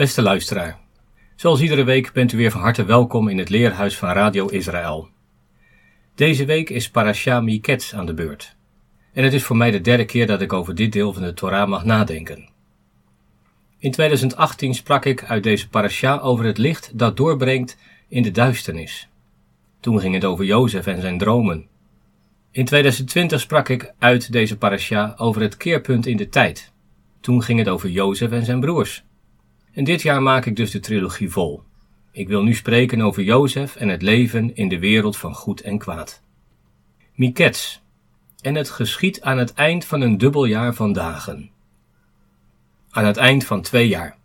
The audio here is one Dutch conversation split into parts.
Beste luisteraar, zoals iedere week bent u weer van harte welkom in het leerhuis van Radio Israël. Deze week is Parasha Miketz aan de beurt. En het is voor mij de derde keer dat ik over dit deel van de Torah mag nadenken. In 2018 sprak ik uit deze parasha over het licht dat doorbrengt in de duisternis. Toen ging het over Jozef en zijn dromen. In 2020 sprak ik uit deze parasha over het keerpunt in de tijd. Toen ging het over Jozef en zijn broers. En dit jaar maak ik dus de trilogie vol. Ik wil nu spreken over Jozef en het leven in de wereld van goed en kwaad. Miketz. En het geschiet aan het eind van een dubbel jaar van dagen. Aan het eind van twee jaar.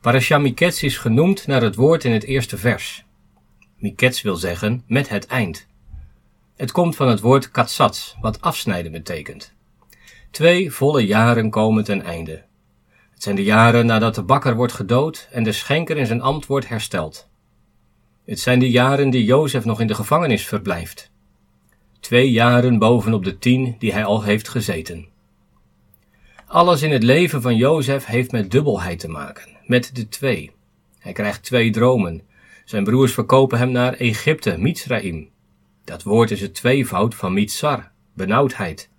Parasha Miketz is genoemd naar het woord in het eerste vers. Miketz wil zeggen met het eind. Het komt van het woord katsats, wat afsnijden betekent. Twee volle jaren komen ten einde. Het zijn de jaren nadat de bakker wordt gedood en de schenker in zijn ambt wordt hersteld. Het zijn de jaren die Jozef nog in de gevangenis verblijft. Twee jaren bovenop de tien die hij al heeft gezeten. Alles in het leven van Jozef heeft met dubbelheid te maken, met de twee. Hij krijgt twee dromen. Zijn broers verkopen hem naar Egypte, Mitzraim. Dat woord is het tweevoud van Mitzar, benauwdheid.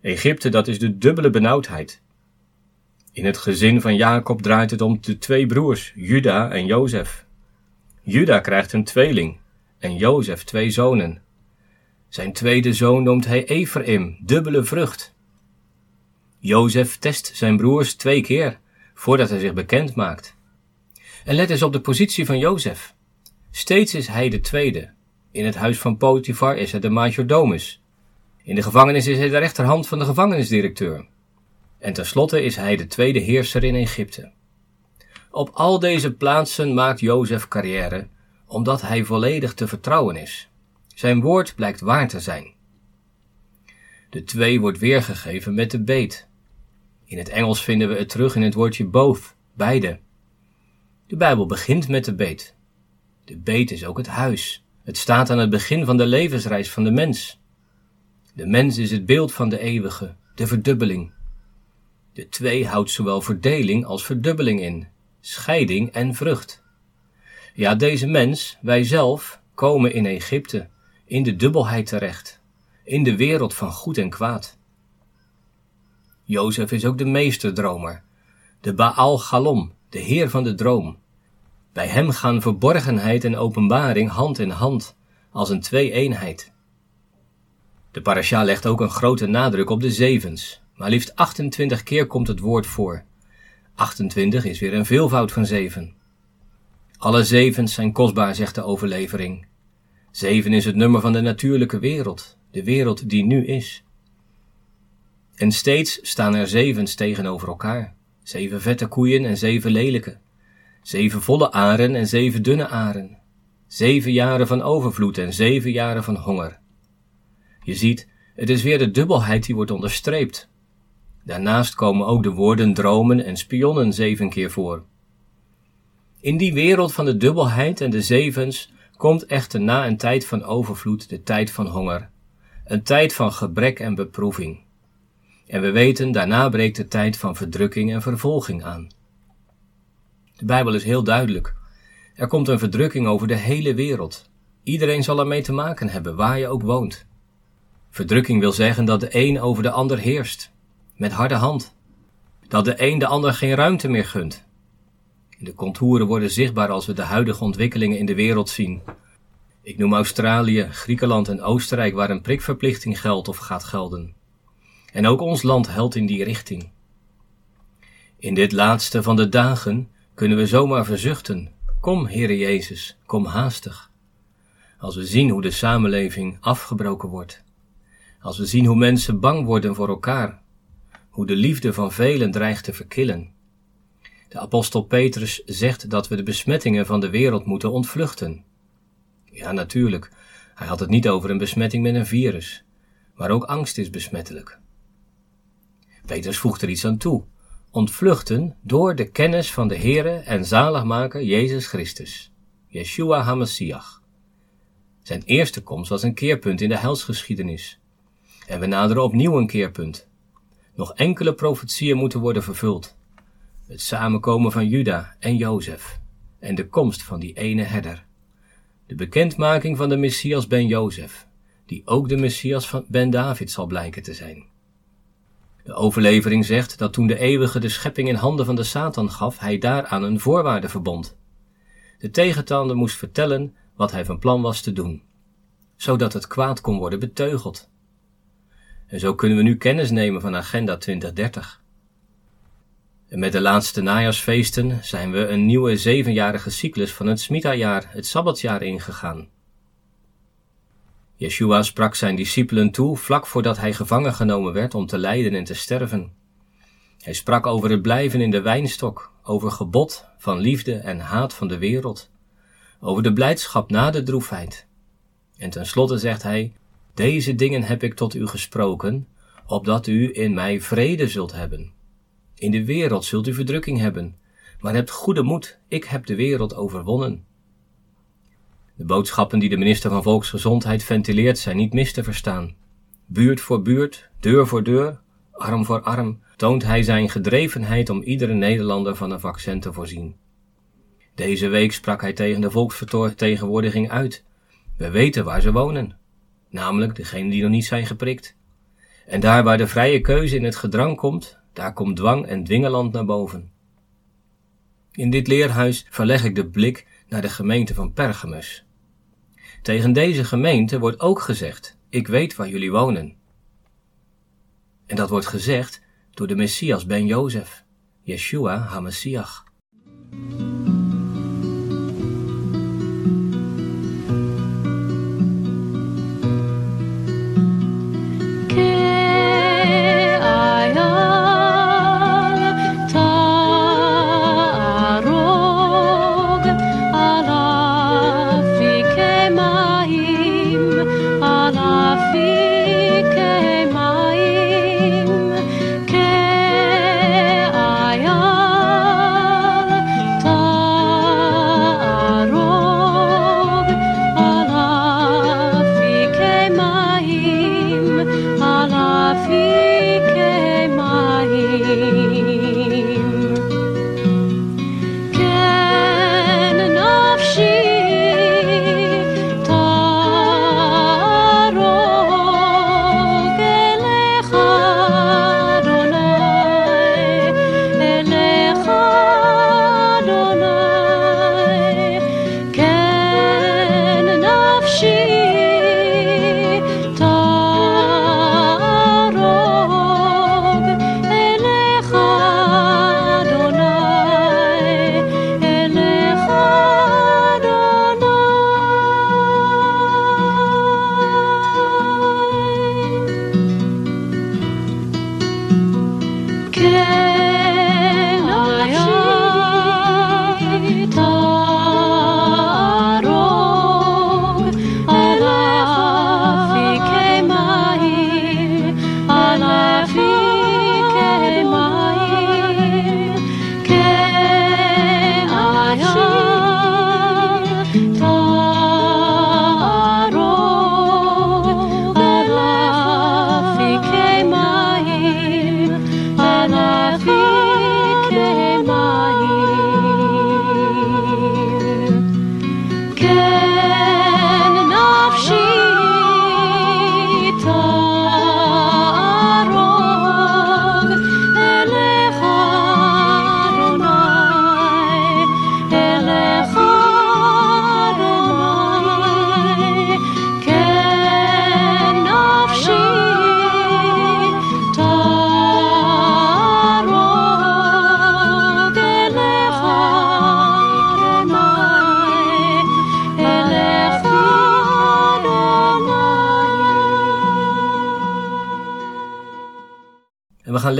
Egypte, dat is de dubbele benauwdheid. In het gezin van Jacob draait het om de twee broers, Juda en Jozef. Juda krijgt een tweeling en Jozef twee zonen. Zijn tweede zoon noemt hij Ephraim, dubbele vrucht. Jozef test zijn broers twee keer voordat hij zich bekend maakt. En let eens op de positie van Jozef. Steeds is hij de tweede. In het huis van Potifar is hij de majordomus. In de gevangenis is hij de rechterhand van de gevangenisdirecteur. En tenslotte is hij de tweede heerser in Egypte. Op al deze plaatsen maakt Jozef carrière, omdat hij volledig te vertrouwen is. Zijn woord blijkt waar te zijn. De twee wordt weergegeven met de beet. In het Engels vinden we het terug in het woordje both, beide. De Bijbel begint met de beet. De beet is ook het huis. Het staat aan het begin van de levensreis van de mens. De mens is het beeld van de eeuwige, de verdubbeling. De twee houdt zowel verdeling als verdubbeling in, scheiding en vrucht. Ja, deze mens, wij zelf, komen in Egypte, in de dubbelheid terecht, in de wereld van goed en kwaad. Jozef is ook de meesterdromer, de Baal Galom, de heer van de droom. Bij hem gaan verborgenheid en openbaring hand in hand, als een twee-eenheid. De parasha legt ook een grote nadruk op de zevens, maar liefst 28 keer komt het woord voor. 28 is weer een veelvoud van zeven. Alle zevens zijn kostbaar, zegt de overlevering. Zeven is het nummer van de natuurlijke wereld, de wereld die nu is. En steeds staan er zevens tegenover elkaar. Zeven vette koeien en zeven lelijke. Zeven volle aren en zeven dunne aren. Zeven jaren van overvloed en zeven jaren van honger. Je ziet, het is weer de dubbelheid die wordt onderstreept. Daarnaast komen ook de woorden dromen en spionnen zeven keer voor. In die wereld van de dubbelheid en de zevens komt echter na een tijd van overvloed de tijd van honger, een tijd van gebrek en beproeving. En we weten, daarna breekt de tijd van verdrukking en vervolging aan. De Bijbel is heel duidelijk. Er komt een verdrukking over de hele wereld. Iedereen zal ermee te maken hebben, waar je ook woont. Verdrukking wil zeggen dat de een over de ander heerst, met harde hand. Dat de een de ander geen ruimte meer gunt. De contouren worden zichtbaar als we de huidige ontwikkelingen in de wereld zien. Ik noem Australië, Griekenland en Oostenrijk waar een prikverplichting geldt of gaat gelden. En ook ons land helpt in die richting. In dit laatste van de dagen kunnen we zomaar verzuchten. Kom, Heere Jezus, kom haastig. Als we zien hoe de samenleving afgebroken wordt. Als we zien hoe mensen bang worden voor elkaar, hoe de liefde van velen dreigt te verkillen. De apostel Petrus zegt dat we de besmettingen van de wereld moeten ontvluchten. Ja, natuurlijk, hij had het niet over een besmetting met een virus, maar ook angst is besmettelijk. Petrus voegt er iets aan toe. Ontvluchten door de kennis van de Heere en zaligmaker Jezus Christus, Yeshua HaMashiach. Zijn eerste komst was een keerpunt in de helsgeschiedenis. En we naderen opnieuw een keerpunt. Nog enkele profetieën moeten worden vervuld. Het samenkomen van Juda en Jozef en de komst van die ene herder. De bekendmaking van de Messias ben Jozef, die ook de Messias van ben David zal blijken te zijn. De overlevering zegt dat toen de eeuwige de schepping in handen van de Satan gaf, hij daaraan een voorwaarde verbond. De tegenstander moest vertellen wat hij van plan was te doen, zodat het kwaad kon worden beteugeld. En zo kunnen we nu kennis nemen van Agenda 2030. En met de laatste najaarsfeesten zijn we een nieuwe zevenjarige cyclus van het Smita-jaar, het Sabbatjaar, ingegaan. Yeshua sprak zijn discipelen toe vlak voordat hij gevangen genomen werd om te lijden en te sterven. Hij sprak over het blijven in de wijnstok, over gebod van liefde en haat van de wereld, over de blijdschap na de droefheid. En tenslotte zegt hij: Deze dingen heb ik tot u gesproken, opdat u in mij vrede zult hebben. In de wereld zult u verdrukking hebben, maar hebt goede moed, ik heb de wereld overwonnen. De boodschappen die de minister van Volksgezondheid ventileert zijn niet mis te verstaan. Buurt voor buurt, deur voor deur, arm voor arm, toont hij zijn gedrevenheid om iedere Nederlander van een vaccin te voorzien. Deze week sprak hij tegen de volksvertegenwoordiging uit. We weten waar ze wonen, namelijk degenen die nog niet zijn geprikt. En daar waar de vrije keuze in het gedrang komt, daar komt dwang en dwingeland naar boven. In dit leerhuis verleg ik de blik naar de gemeente van Pergamus. Tegen deze gemeente wordt ook gezegd: Ik weet waar jullie wonen. En dat wordt gezegd door de Messias ben Jozef, Yeshua HaMashiach.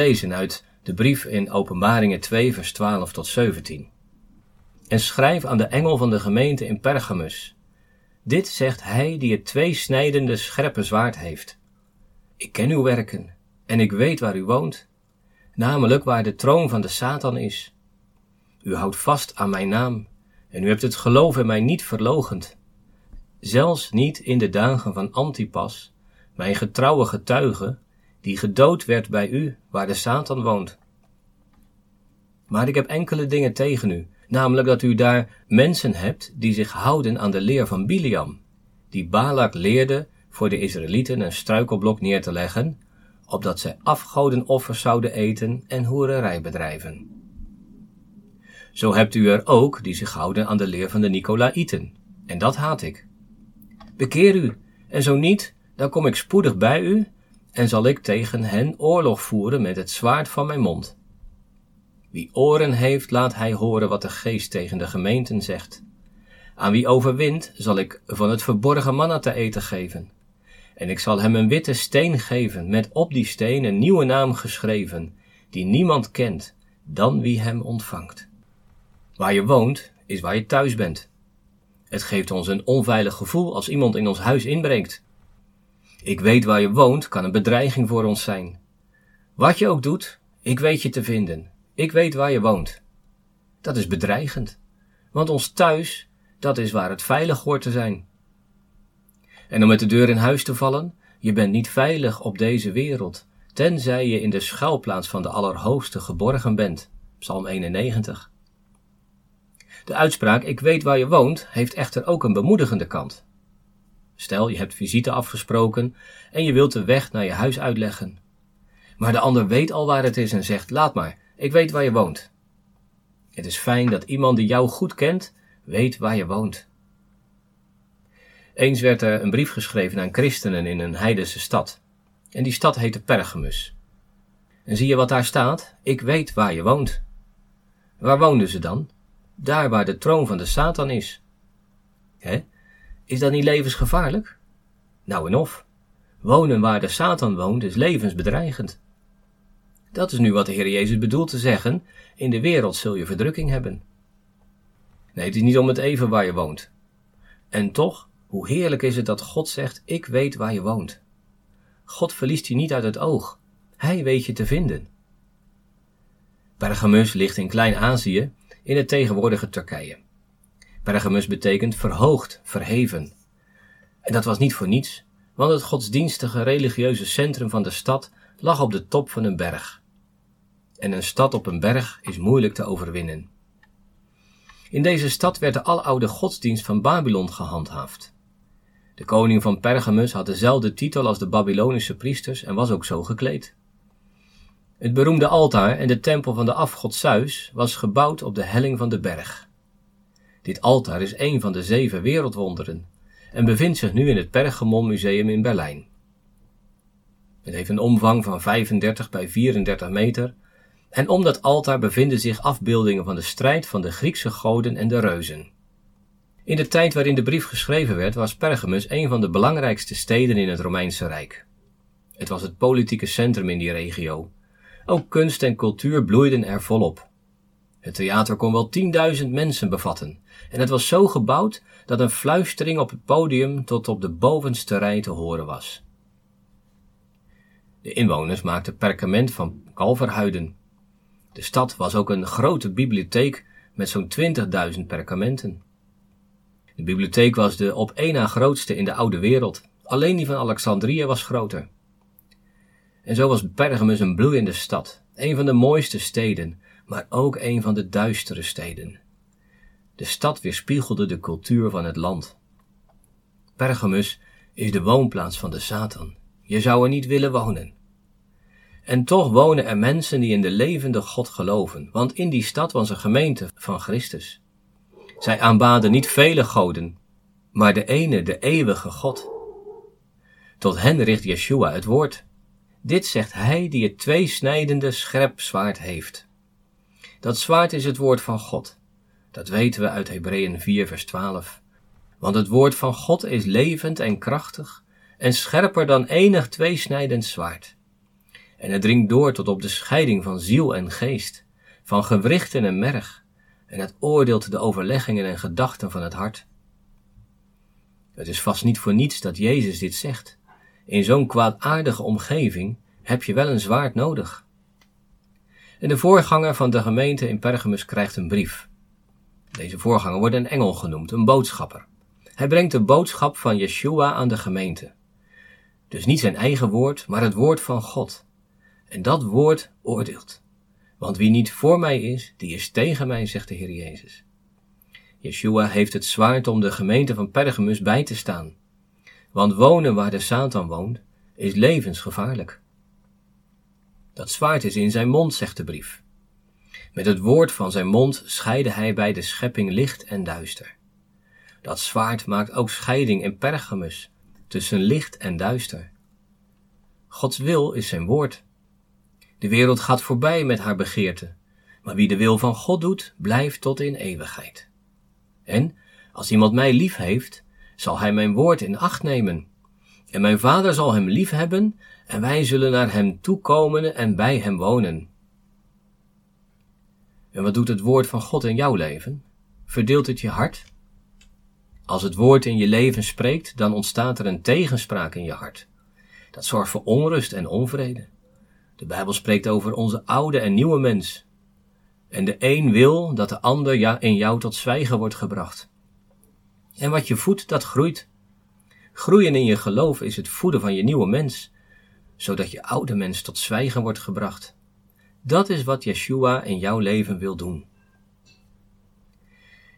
Lezen uit de brief in Openbaringen 2, vers 12 tot 17. En schrijf aan de engel van de gemeente in Pergamus. Dit zegt hij die het tweesnijdende scherpe zwaard heeft. Ik ken uw werken en ik weet waar u woont, namelijk waar de troon van de Satan is. U houdt vast aan mijn naam en u hebt het geloof in mij niet verlogend. Zelfs niet in de dagen van Antipas, mijn getrouwe getuige, die gedood werd bij u, waar de Satan woont. Maar ik heb enkele dingen tegen u, namelijk dat u daar mensen hebt die zich houden aan de leer van Biliam, die Balak leerde voor de Israëlieten een struikelblok neer te leggen, opdat zij afgodenoffers zouden eten en hoererij bedrijven. Zo hebt u er ook die zich houden aan de leer van de Nicolaïten, en dat haat ik. Bekeer u, en zo niet, dan kom ik spoedig bij u, en zal ik tegen hen oorlog voeren met het zwaard van mijn mond. Wie oren heeft, laat hij horen wat de geest tegen de gemeenten zegt. Aan wie overwint, zal ik van het verborgen manna te eten geven. En ik zal hem een witte steen geven, met op die steen een nieuwe naam geschreven, die niemand kent, dan wie hem ontvangt. Waar je woont, is waar je thuis bent. Het geeft ons een onveilig gevoel als iemand in ons huis inbreekt. Ik weet waar je woont kan een bedreiging voor ons zijn. Wat je ook doet, ik weet je te vinden. Ik weet waar je woont. Dat is bedreigend, want ons thuis, dat is waar het veilig hoort te zijn. En om met de deur in huis te vallen, je bent niet veilig op deze wereld, tenzij je in de schuilplaats van de Allerhoogste geborgen bent. Psalm 91. De uitspraak ik weet waar je woont heeft echter ook een bemoedigende kant. Stel, je hebt visite afgesproken en je wilt de weg naar je huis uitleggen. Maar de ander weet al waar het is en zegt: Laat maar, ik weet waar je woont. Het is fijn dat iemand die jou goed kent, weet waar je woont. Eens werd er een brief geschreven aan christenen in een heidense stad. En die stad heette Pergamus. En zie je wat daar staat? Ik weet waar je woont. Waar woonden ze dan? Daar waar de troon van de Satan is. Hè? Is dat niet levensgevaarlijk? Nou en of. Wonen waar de Satan woont is levensbedreigend. Dat is nu wat de Heer Jezus bedoelt te zeggen: in de wereld zul je verdrukking hebben. Nee, het is niet om het even waar je woont. En toch, hoe heerlijk is het dat God zegt: Ik weet waar je woont. God verliest je niet uit het oog. Hij weet je te vinden. Pergamus ligt in Klein-Azië, in het tegenwoordige Turkije. Pergamus betekent verhoogd, verheven. En dat was niet voor niets, want het godsdienstige religieuze centrum van de stad lag op de top van een berg. En een stad op een berg is moeilijk te overwinnen. In deze stad werd de aloude godsdienst van Babylon gehandhaafd. De koning van Pergamus had dezelfde titel als de Babylonische priesters en was ook zo gekleed. Het beroemde altaar en de tempel van de afgod Zeus was gebouwd op de helling van de berg. Dit altaar is een van de zeven wereldwonderen en bevindt zich nu in het Pergamon Museum in Berlijn. Het heeft een omvang van 35 bij 34 meter en om dat altaar bevinden zich afbeeldingen van de strijd van de Griekse goden en de reuzen. In de tijd waarin de brief geschreven werd was Pergamus een van de belangrijkste steden in het Romeinse Rijk. Het was het politieke centrum in die regio. Ook kunst en cultuur bloeiden er volop. Het theater kon wel 10.000 mensen bevatten en het was zo gebouwd dat een fluistering op het podium tot op de bovenste rij te horen was. De inwoners maakten perkament van kalverhuiden. De stad was ook een grote bibliotheek met zo'n 20.000 perkamenten. De bibliotheek was de op één na grootste in de oude wereld. Alleen die van Alexandrië was groter. En zo was Pergamus een bloeiende stad, een van de mooiste steden, maar ook een van de duistere steden. De stad weerspiegelde de cultuur van het land. Pergamus is de woonplaats van de Satan. Je zou er niet willen wonen. En toch wonen er mensen die in de levende God geloven, want in die stad was een gemeente van Christus. Zij aanbaden niet vele goden, maar de ene, de eeuwige God. Tot hen richt Yeshua het woord. Dit zegt hij die het tweesnijdende scherp zwaard heeft. Dat zwaard is het woord van God. Dat weten we uit Hebreeën 4 vers 12. Want het woord van God is levend en krachtig en scherper dan enig tweesnijdend zwaard En het dringt door tot op de scheiding van ziel en geest, van gewrichten en merg, en het oordeelt de overleggingen en gedachten van het hart. Het is vast niet voor niets dat Jezus dit zegt. In zo'n kwaadaardige omgeving heb je wel een zwaard nodig. En de voorganger van de gemeente in Pergamus krijgt een brief. Deze voorganger wordt een engel genoemd, een boodschapper. Hij brengt de boodschap van Yeshua aan de gemeente. Dus niet zijn eigen woord, maar het woord van God. En dat woord oordeelt. Want wie niet voor mij is, die is tegen mij, zegt de Heer Jezus. Yeshua heeft het zwaard om de gemeente van Pergamus bij te staan. Want wonen waar de Satan woont, is levensgevaarlijk. Dat zwaard is in zijn mond, zegt de brief. Met het woord van zijn mond scheidde hij bij de schepping licht en duister. Dat zwaard maakt ook scheiding in Pergamus tussen licht en duister. Gods wil is zijn woord. De wereld gaat voorbij met haar begeerte, maar wie de wil van God doet, blijft tot in eeuwigheid. En als iemand mij lief heeft, zal hij mijn woord in acht nemen. En mijn vader zal hem lief hebben, en wij zullen naar hem toekomen en bij hem wonen. En wat doet het woord van God in jouw leven? Verdeelt het je hart? Als het woord in je leven spreekt, dan ontstaat er een tegenspraak in je hart. Dat zorgt voor onrust en onvrede. De Bijbel spreekt over onze oude en nieuwe mens. En de een wil dat de ander in jou tot zwijgen wordt gebracht. En wat je voedt, dat groeit. Groeien in je geloof is het voeden van je nieuwe mens, zodat je oude mens tot zwijgen wordt gebracht. Dat is wat Yeshua in jouw leven wil doen.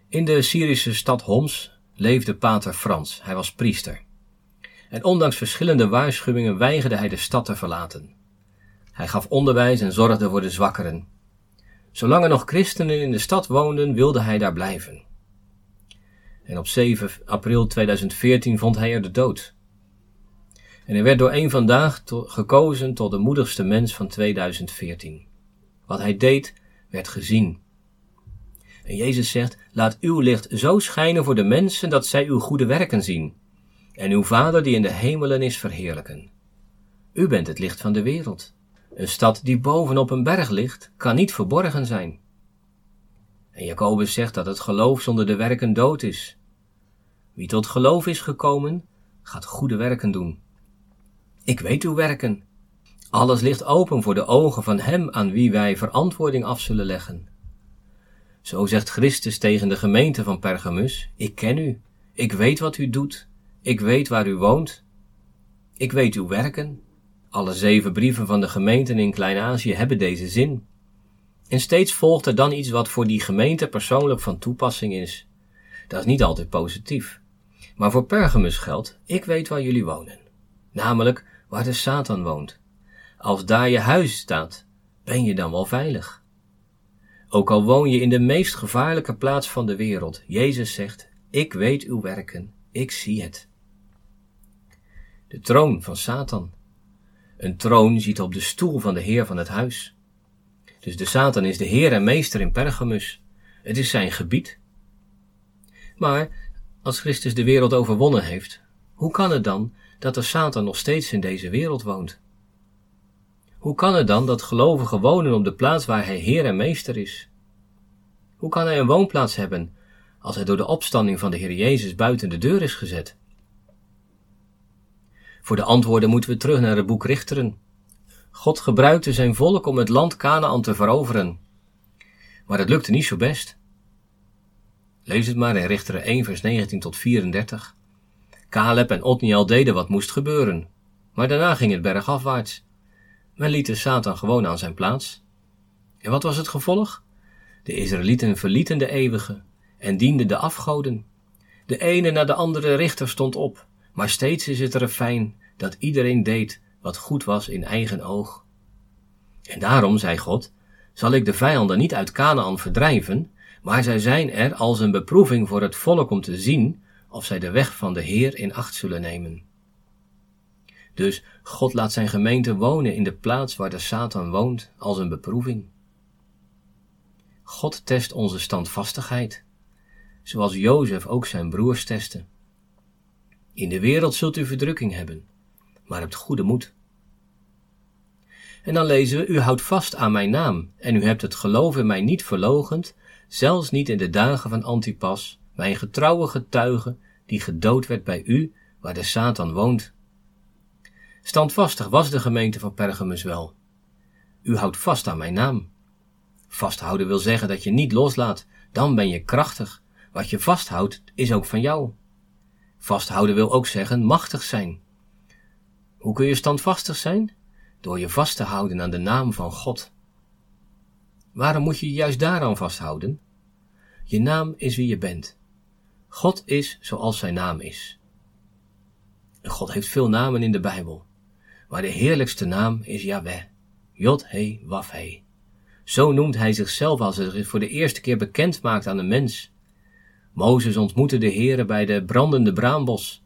In de Syrische stad Homs leefde pater Frans. Hij was priester. En ondanks verschillende waarschuwingen weigerde hij de stad te verlaten. Hij gaf onderwijs en zorgde voor de zwakkeren. Zolang er nog christenen in de stad woonden, wilde hij daar blijven. En op 7 april 2014 vond hij er de dood. En hij werd door een vandaag gekozen tot de moedigste mens van 2014. Wat hij deed, werd gezien. En Jezus zegt, laat uw licht zo schijnen voor de mensen dat zij uw goede werken zien. En uw Vader die in de hemelen is verheerlijken. U bent het licht van de wereld. Een stad die bovenop een berg ligt, kan niet verborgen zijn. En Jacobus zegt dat het geloof zonder de werken dood is. Wie tot geloof is gekomen, gaat goede werken doen. Ik weet uw werken. Alles ligt open voor de ogen van hem aan wie wij verantwoording af zullen leggen. Zo zegt Christus tegen de gemeente van Pergamus: Ik ken u, ik weet wat u doet, ik weet waar u woont, ik weet uw werken. Alle zeven brieven van de gemeenten in Klein-Azië hebben deze zin. En steeds volgt er dan iets wat voor die gemeente persoonlijk van toepassing is. Dat is niet altijd positief. Maar voor Pergamus geldt, ik weet waar jullie wonen. Namelijk waar de Satan woont. Als daar je huis staat, ben je dan wel veilig. Ook al woon je in de meest gevaarlijke plaats van de wereld, Jezus zegt, ik weet uw werken, ik zie het. De troon van Satan. Een troon ziet op de stoel van de Heer van het huis. Dus de Satan is de Heer en Meester in Pergamus. Het is zijn gebied. Maar als Christus de wereld overwonnen heeft, hoe kan het dan dat de Satan nog steeds in deze wereld woont? Hoe kan het dan dat gelovigen wonen op de plaats waar hij Heer en Meester is? Hoe kan hij een woonplaats hebben als hij door de opstanding van de Heer Jezus buiten de deur is gezet? Voor de antwoorden moeten we terug naar het boek Richteren. God gebruikte zijn volk om het land Canaan te veroveren. Maar het lukte niet zo best. Lees het maar in Richteren 1 vers 19 tot 34. Caleb en Otniel deden wat moest gebeuren, maar daarna ging het bergafwaarts. Men liet de Satan gewoon aan zijn plaats. En wat was het gevolg? De Israëlieten verlieten de eeuwige en dienden de afgoden. De ene na de andere richter stond op, maar steeds is het fijn dat iedereen deed wat goed was in eigen oog. En daarom, zei God, zal ik de vijanden niet uit Canaan verdrijven, maar zij zijn er als een beproeving voor het volk om te zien of zij de weg van de Heer in acht zullen nemen. Dus God laat zijn gemeente wonen in de plaats waar de Satan woont als een beproeving. God test onze standvastigheid, zoals Jozef ook zijn broers testte. In de wereld zult u verdrukking hebben, maar hebt goede moed. En dan lezen we, u houdt vast aan mijn naam, en u hebt het geloof in mij niet verlogend, zelfs niet in de dagen van Antipas, mijn getrouwe getuige, die gedood werd bij u, waar de Satan woont. Standvastig was de gemeente van Pergamus wel. U houdt vast aan mijn naam. Vasthouden wil zeggen dat je niet loslaat, dan ben je krachtig. Wat je vasthoudt is ook van jou. Vasthouden wil ook zeggen machtig zijn. Hoe kun je standvastig zijn? Door je vast te houden aan de naam van God. Waarom moet je juist daaraan vasthouden? Je naam is wie je bent. God is zoals zijn naam is. God heeft veel namen in de Bijbel, maar de heerlijkste naam is Yahweh, Jod-He, Waf-He. Zo noemt hij zichzelf als hij zich voor de eerste keer bekend maakt aan een mens. Mozes ontmoette de Heere bij de brandende braambos.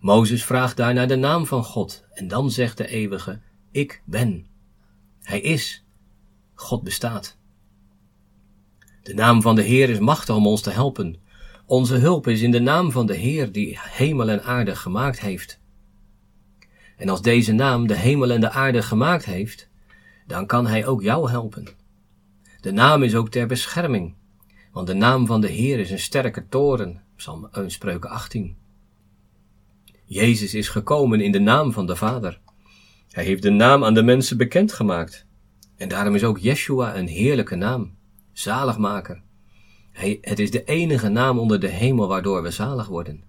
Mozes vraagt daar naar de naam van God en dan zegt de eeuwige, ik ben. Hij is. God bestaat. De naam van de Heer is machtig om ons te helpen. Onze hulp is in de naam van de Heer die hemel en aarde gemaakt heeft. En als deze naam de hemel en de aarde gemaakt heeft, dan kan hij ook jou helpen. De naam is ook ter bescherming, want de naam van de Heer is een sterke toren, Psalm 1 Spreuken 18. Jezus is gekomen in de naam van de Vader. Hij heeft de naam aan de mensen bekendgemaakt. En daarom is ook Yeshua een heerlijke naam, zaligmaker. Hij, het is de enige naam onder de hemel waardoor we zalig worden.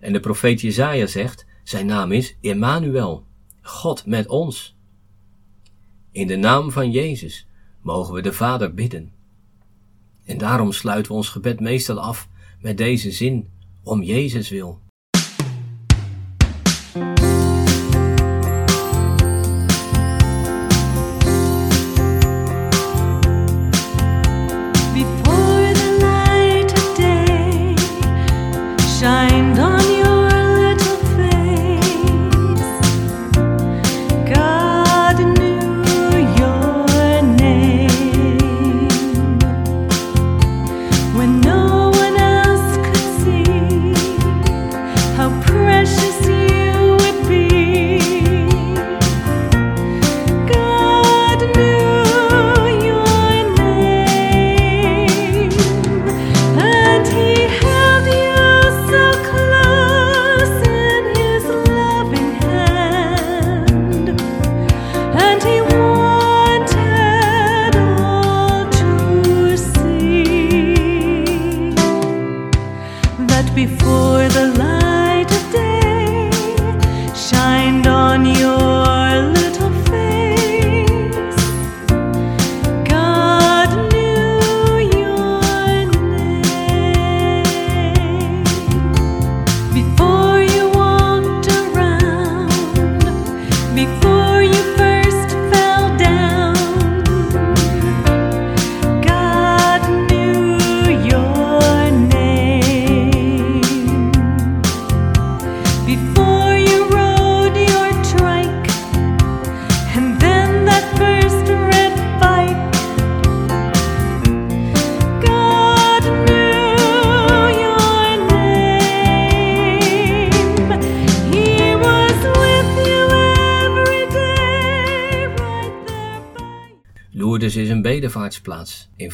En de profeet Jezaja zegt, zijn naam is Emmanuel, God met ons. In de naam van Jezus mogen we de Vader bidden. En daarom sluiten we ons gebed meestal af met deze zin, om Jezus wil.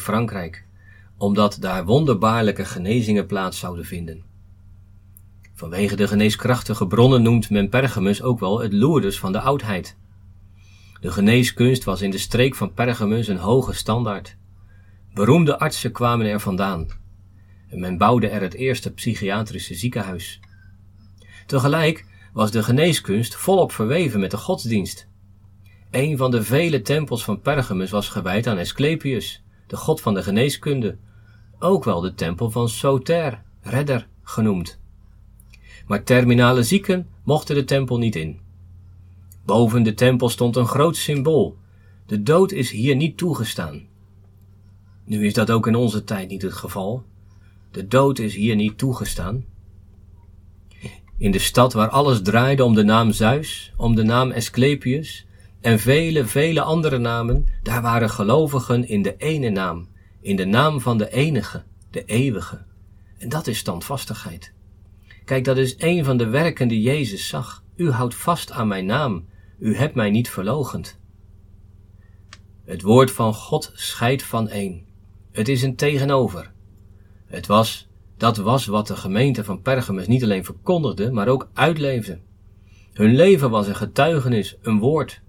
Frankrijk, omdat daar wonderbaarlijke genezingen plaats zouden vinden. Vanwege de geneeskrachtige bronnen noemt men Pergamus ook wel het Lourdes van de oudheid. De geneeskunst was in de streek van Pergamus een hoge standaard. Beroemde artsen kwamen er vandaan. En men bouwde er het eerste psychiatrische ziekenhuis. Tegelijk was de geneeskunst volop verweven met de godsdienst. Een van de vele tempels van Pergamus was gewijd aan Asclepius, de god van de geneeskunde, ook wel de tempel van Soter, redder, genoemd. Maar terminale zieken mochten de tempel niet in. Boven de tempel stond een groot symbool. De dood is hier niet toegestaan. Nu is dat ook in onze tijd niet het geval. De dood is hier niet toegestaan. In de stad waar alles draaide om de naam Zeus, om de naam Asclepius en vele, vele andere namen, daar waren gelovigen in de ene naam, in de naam van de enige, de eeuwige. En dat is standvastigheid. Kijk, dat is een van de werken die Jezus zag. U houdt vast aan mijn naam. U hebt mij niet verlogend. Het woord van God scheidt van één. Het is een tegenover. Het was, dat was wat de gemeente van Pergamus niet alleen verkondigde, maar ook uitleefde. Hun leven was een getuigenis, een woord.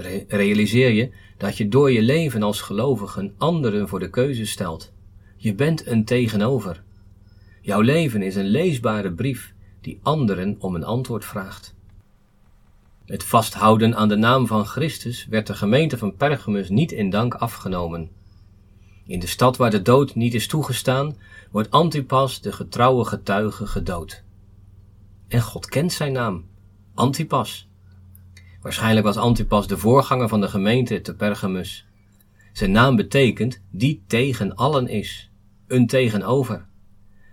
Re- realiseer je dat je door je leven als gelovige anderen voor de keuze stelt. Je bent een tegenover. Jouw leven is een leesbare brief die anderen om een antwoord vraagt. Het vasthouden aan de naam van Christus werd de gemeente van Pergamus niet in dank afgenomen. In de stad waar de dood niet is toegestaan, wordt Antipas, de getrouwe getuige, gedood. En God kent zijn naam, Antipas. Waarschijnlijk was Antipas de voorganger van de gemeente te Pergamus. Zijn naam betekent die tegen allen is, een tegenover.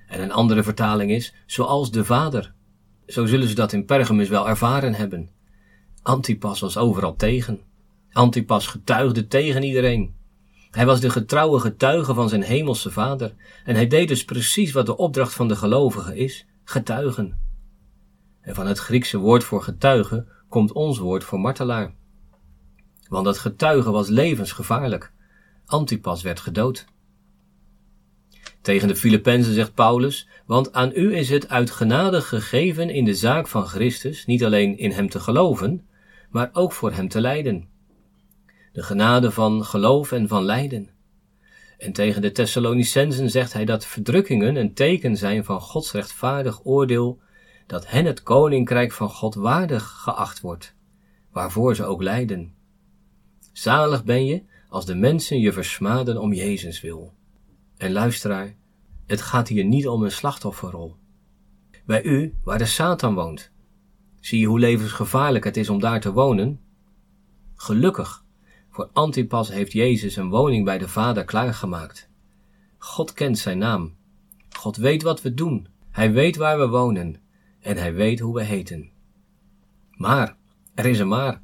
En een andere vertaling is zoals de Vader. Zo zullen ze dat in Pergamus wel ervaren hebben. Antipas was overal tegen. Antipas getuigde tegen iedereen. Hij was de getrouwe getuige van zijn hemelse vader en hij deed dus precies wat de opdracht van de gelovige is, getuigen. En van het Griekse woord voor getuige komt ons woord voor martelaar. Want dat getuigen was levensgevaarlijk. Antipas werd gedood. Tegen de Filippenzen zegt Paulus, want aan u is het uit genade gegeven in de zaak van Christus niet alleen in hem te geloven, maar ook voor hem te lijden. De genade van geloof en van lijden. En tegen de Thessalonicensen zegt hij dat verdrukkingen een teken zijn van Gods rechtvaardig oordeel, dat hen het koninkrijk van God waardig geacht wordt, waarvoor ze ook lijden. Zalig ben je als de mensen je versmaden om Jezus wil. En luisteraar, het gaat hier niet om een slachtofferrol. Bij u, waar de Satan woont, zie je hoe levensgevaarlijk het is om daar te wonen? Gelukkig, voor Antipas heeft Jezus een woning bij de Vader klaargemaakt. God kent zijn naam. God weet wat we doen. Hij weet waar we wonen. En hij weet hoe we heten. Maar, er is een maar.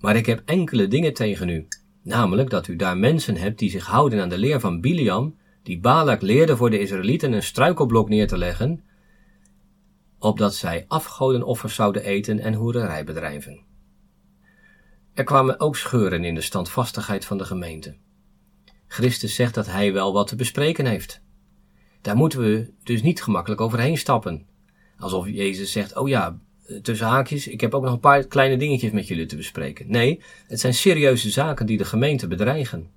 Maar ik heb enkele dingen tegen u. Namelijk dat u daar mensen hebt die zich houden aan de leer van Biliam, die Balak leerde voor de Israëlieten een struikelblok neer te leggen, opdat zij afgodenoffers zouden eten en hoererij bedrijven. Er kwamen ook scheuren in de standvastigheid van de gemeente. Christus zegt dat hij wel wat te bespreken heeft. Daar moeten we dus niet gemakkelijk overheen stappen. Alsof Jezus zegt, oh ja, tussen haakjes, ik heb ook nog een paar kleine dingetjes met jullie te bespreken. Nee, het zijn serieuze zaken die de gemeente bedreigen.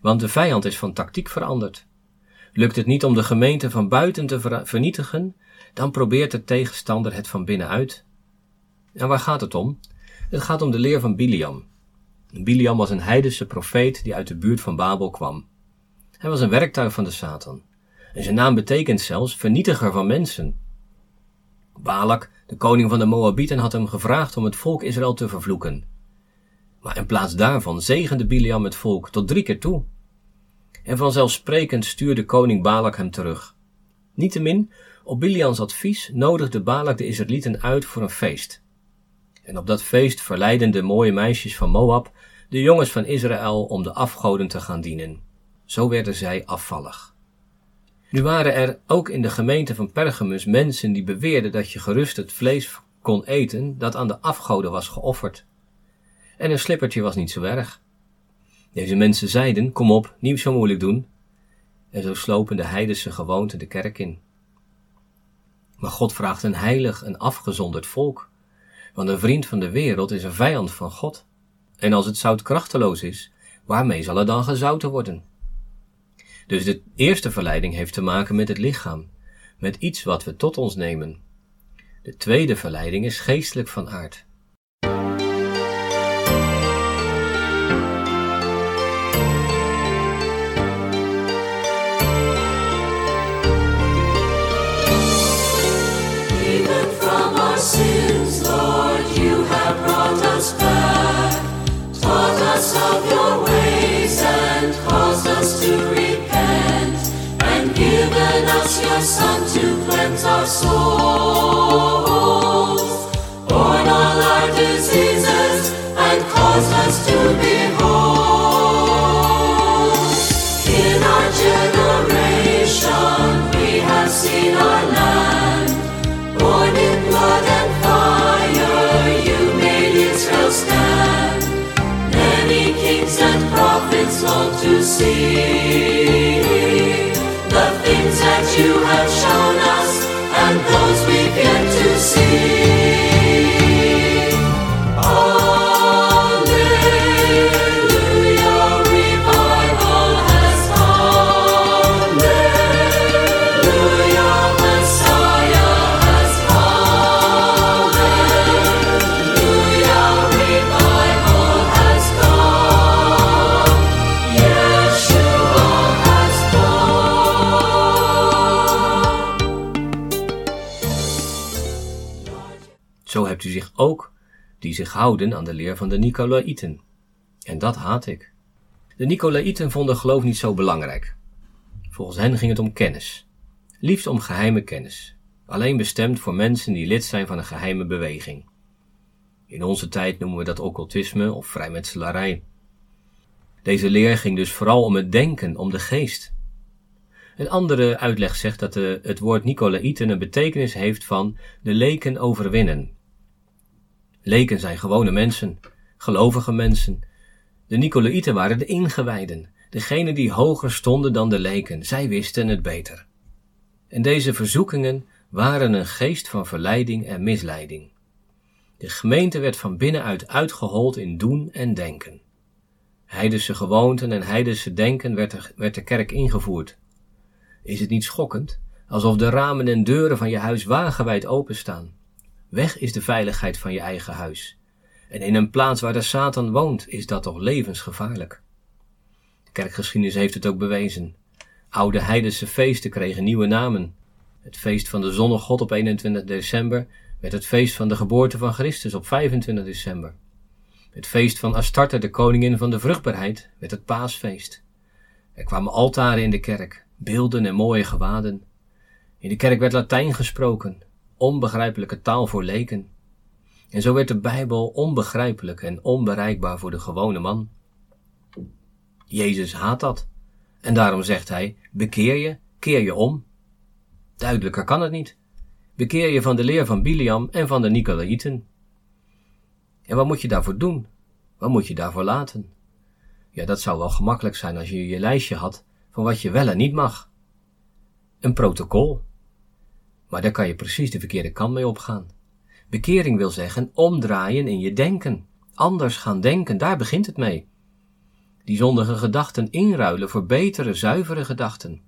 Want de vijand is van tactiek veranderd. Lukt het niet om de gemeente van buiten te ver- vernietigen, dan probeert de tegenstander het van binnenuit. En waar gaat het om? Het gaat om de leer van Biliam. Biliam was een heidense profeet die uit de buurt van Babel kwam. Hij was een werktuig van de Satan. En zijn naam betekent zelfs vernietiger van mensen. Balak, de koning van de Moabieten, had hem gevraagd om het volk Israël te vervloeken. Maar in plaats daarvan zegende Biliam het volk tot drie keer toe. En vanzelfsprekend stuurde koning Balak hem terug. Niettemin, op Biliams advies nodigde Balak de Israëlieten uit voor een feest. En op dat feest verleidden de mooie meisjes van Moab de jongens van Israël om de afgoden te gaan dienen. Zo werden zij afvallig. Nu waren er ook in de gemeente van Pergamus mensen die beweerden dat je gerust het vlees kon eten dat aan de afgoden was geofferd. En een slippertje was niet zo erg. Deze mensen zeiden, kom op, niet zo moeilijk doen. En zo slopen de heidense gewoonten de kerk in. Maar God vraagt een heilig en afgezonderd volk. Want een vriend van de wereld is een vijand van God. En als het zout krachteloos is, waarmee zal er dan gezouten worden? Dus de eerste verleiding heeft te maken met het lichaam, met iets wat we tot ons nemen. De tweede verleiding is geestelijk van aard. Sins, Lord, you have brought us back, taught us your ways, and Son to cleanse our souls, borne all our diseases, and cause us to be whole. In our generation, we have seen our land, born in blood and fire, you made Israel stand. Many kings and prophets long to see you have shown us and die zich houden aan de leer van de Nicolaïten. En dat haat ik. De Nicolaïten vonden geloof niet zo belangrijk. Volgens hen ging het om kennis. Liefst om geheime kennis. Alleen bestemd voor mensen die lid zijn van een geheime beweging. In onze tijd noemen we dat occultisme of vrijmetselarij. Deze leer ging dus vooral om het denken, om de geest. Een andere uitleg zegt dat de, het woord Nicolaïten een betekenis heeft van de leken overwinnen. Leken zijn gewone mensen, gelovige mensen. De Nicolaïten waren de ingewijden, degenen die hoger stonden dan de leken. Zij wisten het beter. En deze verzoekingen waren een geest van verleiding en misleiding. De gemeente werd van binnenuit uitgehold in doen en denken. Heidense gewoonten en heidense denken werd werd de kerk ingevoerd. Is het niet schokkend? Alsof de ramen en deuren van je huis wagenwijd openstaan. Weg is de veiligheid van je eigen huis. En in een plaats waar de Satan woont, is dat toch levensgevaarlijk. De kerkgeschiedenis heeft het ook bewezen. Oude heidense feesten kregen nieuwe namen. Het feest van de zonnegod op 21 december werd het feest van de geboorte van Christus op 25 december. Het feest van Astarte, de koningin van de vruchtbaarheid, werd het paasfeest. Er kwamen altaren in de kerk, beelden en mooie gewaden. In de kerk werd Latijn gesproken, onbegrijpelijke taal voor leken. En zo werd de Bijbel onbegrijpelijk en onbereikbaar voor de gewone man. Jezus haat dat. En daarom zegt hij: bekeer je, keer je om. Duidelijker kan het niet. Bekeer je van de leer van Biliam en van de Nicolaïten. En wat moet je daarvoor doen? Wat moet je daarvoor laten? Ja, dat zou wel gemakkelijk zijn als je je lijstje had van wat je wel en niet mag. Een protocol. Maar daar kan je precies de verkeerde kant mee opgaan. Bekering wil zeggen omdraaien in je denken. Anders gaan denken, daar begint het mee. Die zondige gedachten inruilen voor betere, zuivere gedachten.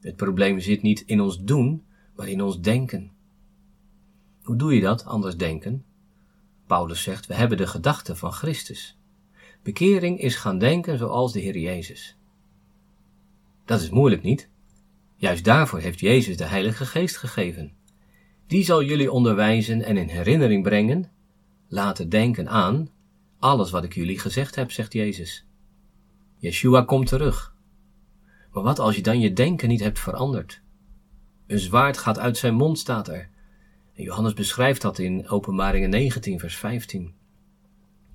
Het probleem zit niet in ons doen, maar in ons denken. Hoe doe je dat, anders denken? Paulus zegt, we hebben de gedachten van Christus. Bekering is gaan denken zoals de Heer Jezus. Dat is moeilijk niet? Juist daarvoor heeft Jezus de Heilige Geest gegeven. Die zal jullie onderwijzen en in herinnering brengen, laten denken aan alles wat ik jullie gezegd heb, zegt Jezus. Yeshua komt terug. Maar wat als je dan je denken niet hebt veranderd? Een zwaard gaat uit zijn mond, staat er. En Johannes beschrijft dat in Openbaringen 19, vers 15.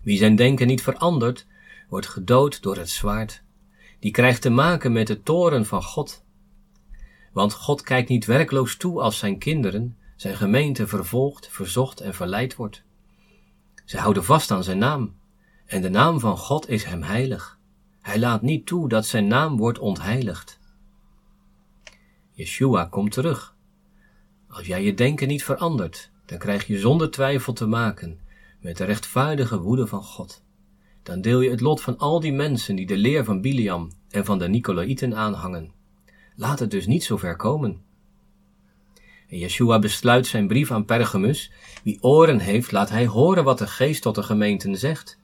Wie zijn denken niet verandert, wordt gedood door het zwaard. Die krijgt te maken met de toren van God. Want God kijkt niet werkloos toe als zijn kinderen, zijn gemeente vervolgd, verzocht en verleid wordt. Ze houden vast aan zijn naam, en de naam van God is hem heilig. Hij laat niet toe dat zijn naam wordt ontheiligd. Yeshua komt terug. Als jij je denken niet verandert, dan krijg je zonder twijfel te maken met de rechtvaardige woede van God. Dan deel je het lot van al die mensen die de leer van Biliam en van de Nicolaïten aanhangen. Laat het dus niet zo ver komen. En Yeshua besluit zijn brief aan Pergamus. Wie oren heeft, laat hij horen wat de geest tot de gemeenten zegt.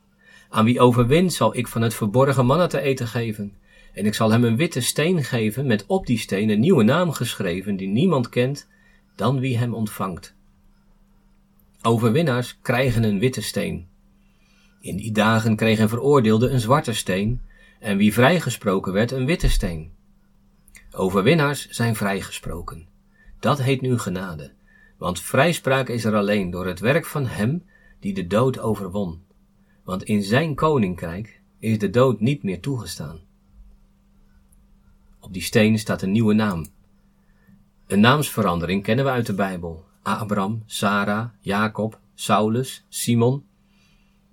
Aan wie overwint zal ik van het verborgen mannen te eten geven. En ik zal hem een witte steen geven met op die steen een nieuwe naam geschreven die niemand kent dan wie hem ontvangt. Overwinnaars krijgen een witte steen. In die dagen kreeg een veroordeelde een zwarte steen en wie vrijgesproken werd een witte steen. Overwinnaars zijn vrijgesproken. Dat heet nu genade, want vrijspraak is er alleen door het werk van hem die de dood overwon. Want in zijn koninkrijk is de dood niet meer toegestaan. Op die steen staat een nieuwe naam. Een naamsverandering kennen we uit de Bijbel. Abraham, Sarah, Jacob, Saulus, Simon.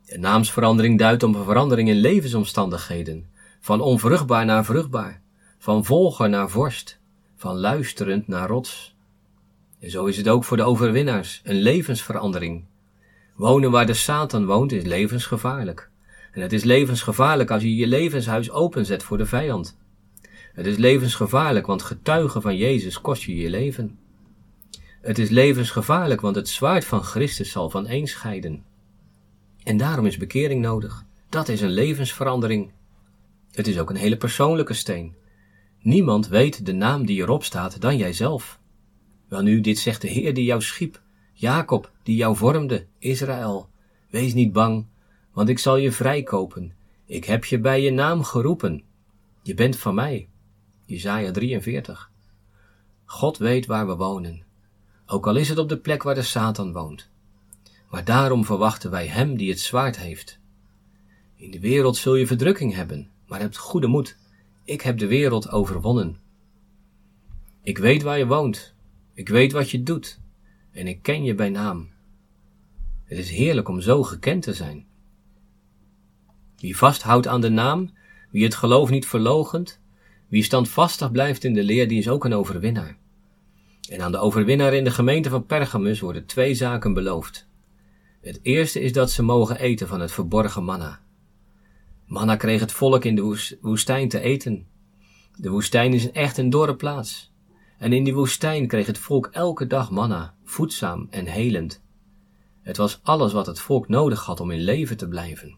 Een naamsverandering duidt op een verandering in levensomstandigheden. Van onvruchtbaar naar vruchtbaar. Van volger naar vorst. Van luisterend naar rots. En zo is het ook voor de overwinnaars. Een levensverandering. Wonen waar de Satan woont is levensgevaarlijk. En het is levensgevaarlijk als je je levenshuis openzet voor de vijand. Het is levensgevaarlijk, want getuigen van Jezus kost je je leven. Het is levensgevaarlijk, want het zwaard van Christus zal van een scheiden. En daarom is bekering nodig. Dat is een levensverandering. Het is ook een hele persoonlijke steen. Niemand weet de naam die erop staat dan jijzelf. Welnu, dit zegt de Heer die jou schiep. Jacob, die jou vormde, Israël, wees niet bang, want ik zal je vrijkopen. Ik heb je bij je naam geroepen. Je bent van mij. Jesaja 43. God weet waar we wonen, ook al is het op de plek waar de Satan woont. Maar daarom verwachten wij hem die het zwaard heeft. In de wereld zul je verdrukking hebben, maar hebt goede moed. Ik heb de wereld overwonnen. Ik weet waar je woont. Ik weet wat je doet. En ik ken je bij naam. Het is heerlijk om zo gekend te zijn. Wie vasthoudt aan de naam, wie het geloof niet verlogent, wie standvastig blijft in de leer, die is ook een overwinnaar. En aan de overwinnaar in de gemeente van Pergamus worden twee zaken beloofd. Het eerste is dat ze mogen eten van het verborgen manna. Manna kreeg het volk in de woestijn te eten. De woestijn is echt een dorre plaats. En in die woestijn kreeg het volk elke dag manna, voedzaam en helend. Het was alles wat het volk nodig had om in leven te blijven.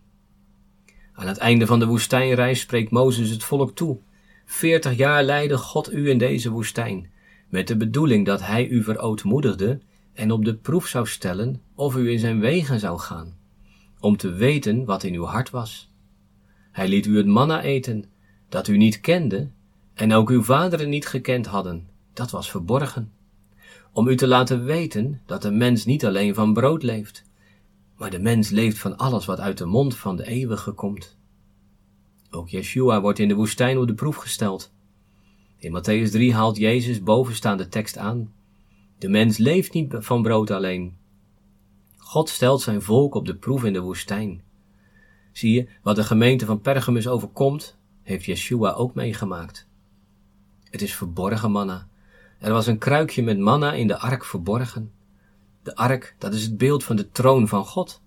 Aan het einde van de woestijnreis spreekt Mozes het volk toe. Veertig jaar leidde God u in deze woestijn, met de bedoeling dat hij u verootmoedigde en op de proef zou stellen of u in zijn wegen zou gaan, om te weten wat in uw hart was. Hij liet u het manna eten, dat u niet kende en ook uw vaderen niet gekend hadden, dat was verborgen. Om u te laten weten dat de mens niet alleen van brood leeft, maar de mens leeft van alles wat uit de mond van de eeuwige komt. Ook Yeshua wordt in de woestijn op de proef gesteld. In Matthäus 3 haalt Jezus bovenstaande tekst aan. De mens leeft niet van brood alleen. God stelt zijn volk op de proef in de woestijn. Zie je, wat de gemeente van Pergamus overkomt, heeft Yeshua ook meegemaakt. Het is verborgen manna. Er was een kruikje met manna in de ark verborgen. De ark, dat is het beeld van de troon van God.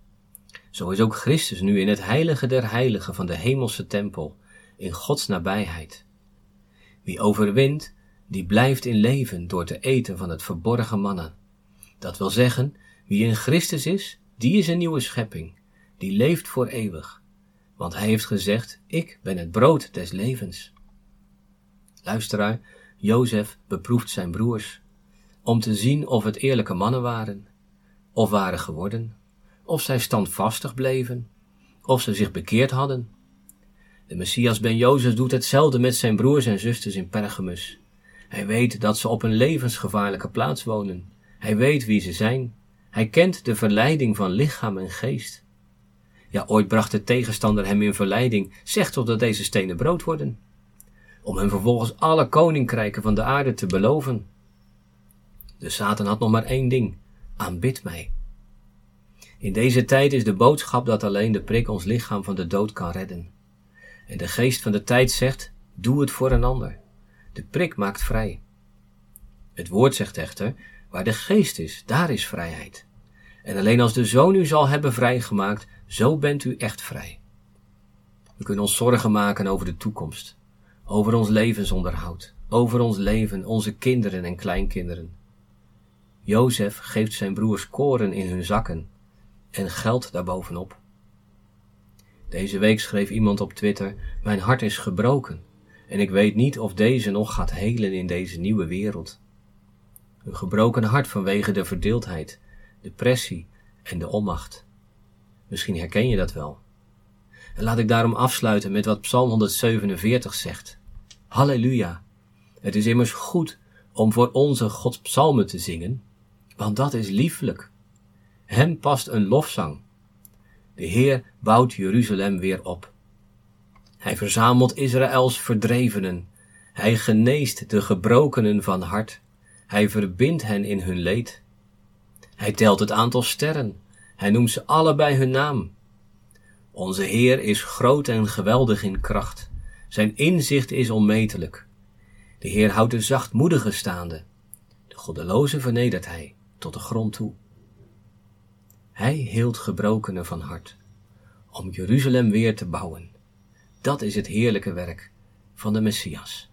Zo is ook Christus nu in het heilige der heiligen van de hemelse tempel, in Gods nabijheid. Wie overwint, die blijft in leven door te eten van het verborgen manna. Dat wil zeggen, wie in Christus is, die is een nieuwe schepping, die leeft voor eeuwig. Want hij heeft gezegd, ik ben het brood des levens. Luisteraar, Jozef beproeft zijn broers, om te zien of het eerlijke mannen waren, of waren geworden, of zij standvastig bleven, of ze zich bekeerd hadden. De Messias ben Jozef doet hetzelfde met zijn broers en zusters in Pergamus. Hij weet dat ze op een levensgevaarlijke plaats wonen. Hij weet wie ze zijn. Hij kent de verleiding van lichaam en geest. Ja, ooit bracht de tegenstander hem in verleiding, zeg toch dat deze stenen brood worden. Om hem vervolgens alle koninkrijken van de aarde te beloven. De Satan had nog maar één ding: aanbid mij. In deze tijd is de boodschap dat alleen de prik ons lichaam van de dood kan redden. En de geest van de tijd zegt: doe het voor een ander. De prik maakt vrij. Het woord zegt echter: waar de geest is, daar is vrijheid. En alleen als de zoon u zal hebben vrijgemaakt, zo bent u echt vrij. We kunnen ons zorgen maken over de toekomst, over ons levensonderhoud, over ons leven, onze kinderen en kleinkinderen. Jozef geeft zijn broers koren in hun zakken en geld daarbovenop. Deze week schreef iemand op Twitter: Mijn hart is gebroken en ik weet niet of deze nog gaat helen in deze nieuwe wereld. Een gebroken hart vanwege de verdeeldheid, depressie en de onmacht. Misschien herken je dat wel. En laat ik daarom afsluiten met wat Psalm 147 zegt. Halleluja! Het is immers goed om voor onze God psalmen te zingen, want dat is lieflijk. Hem past een lofzang. De Heer bouwt Jeruzalem weer op. Hij verzamelt Israëls verdrevenen. Hij geneest de gebrokenen van hart. Hij verbindt hen in hun leed. Hij telt het aantal sterren. Hij noemt ze alle bij hun naam. Onze Heer is groot en geweldig in kracht. Zijn inzicht is onmetelijk. De Heer houdt de zachtmoedige staande. De goddeloze vernedert hij tot de grond toe. Hij hield gebrokenen van hart, om Jeruzalem weer te bouwen. Dat is het heerlijke werk van de Messias.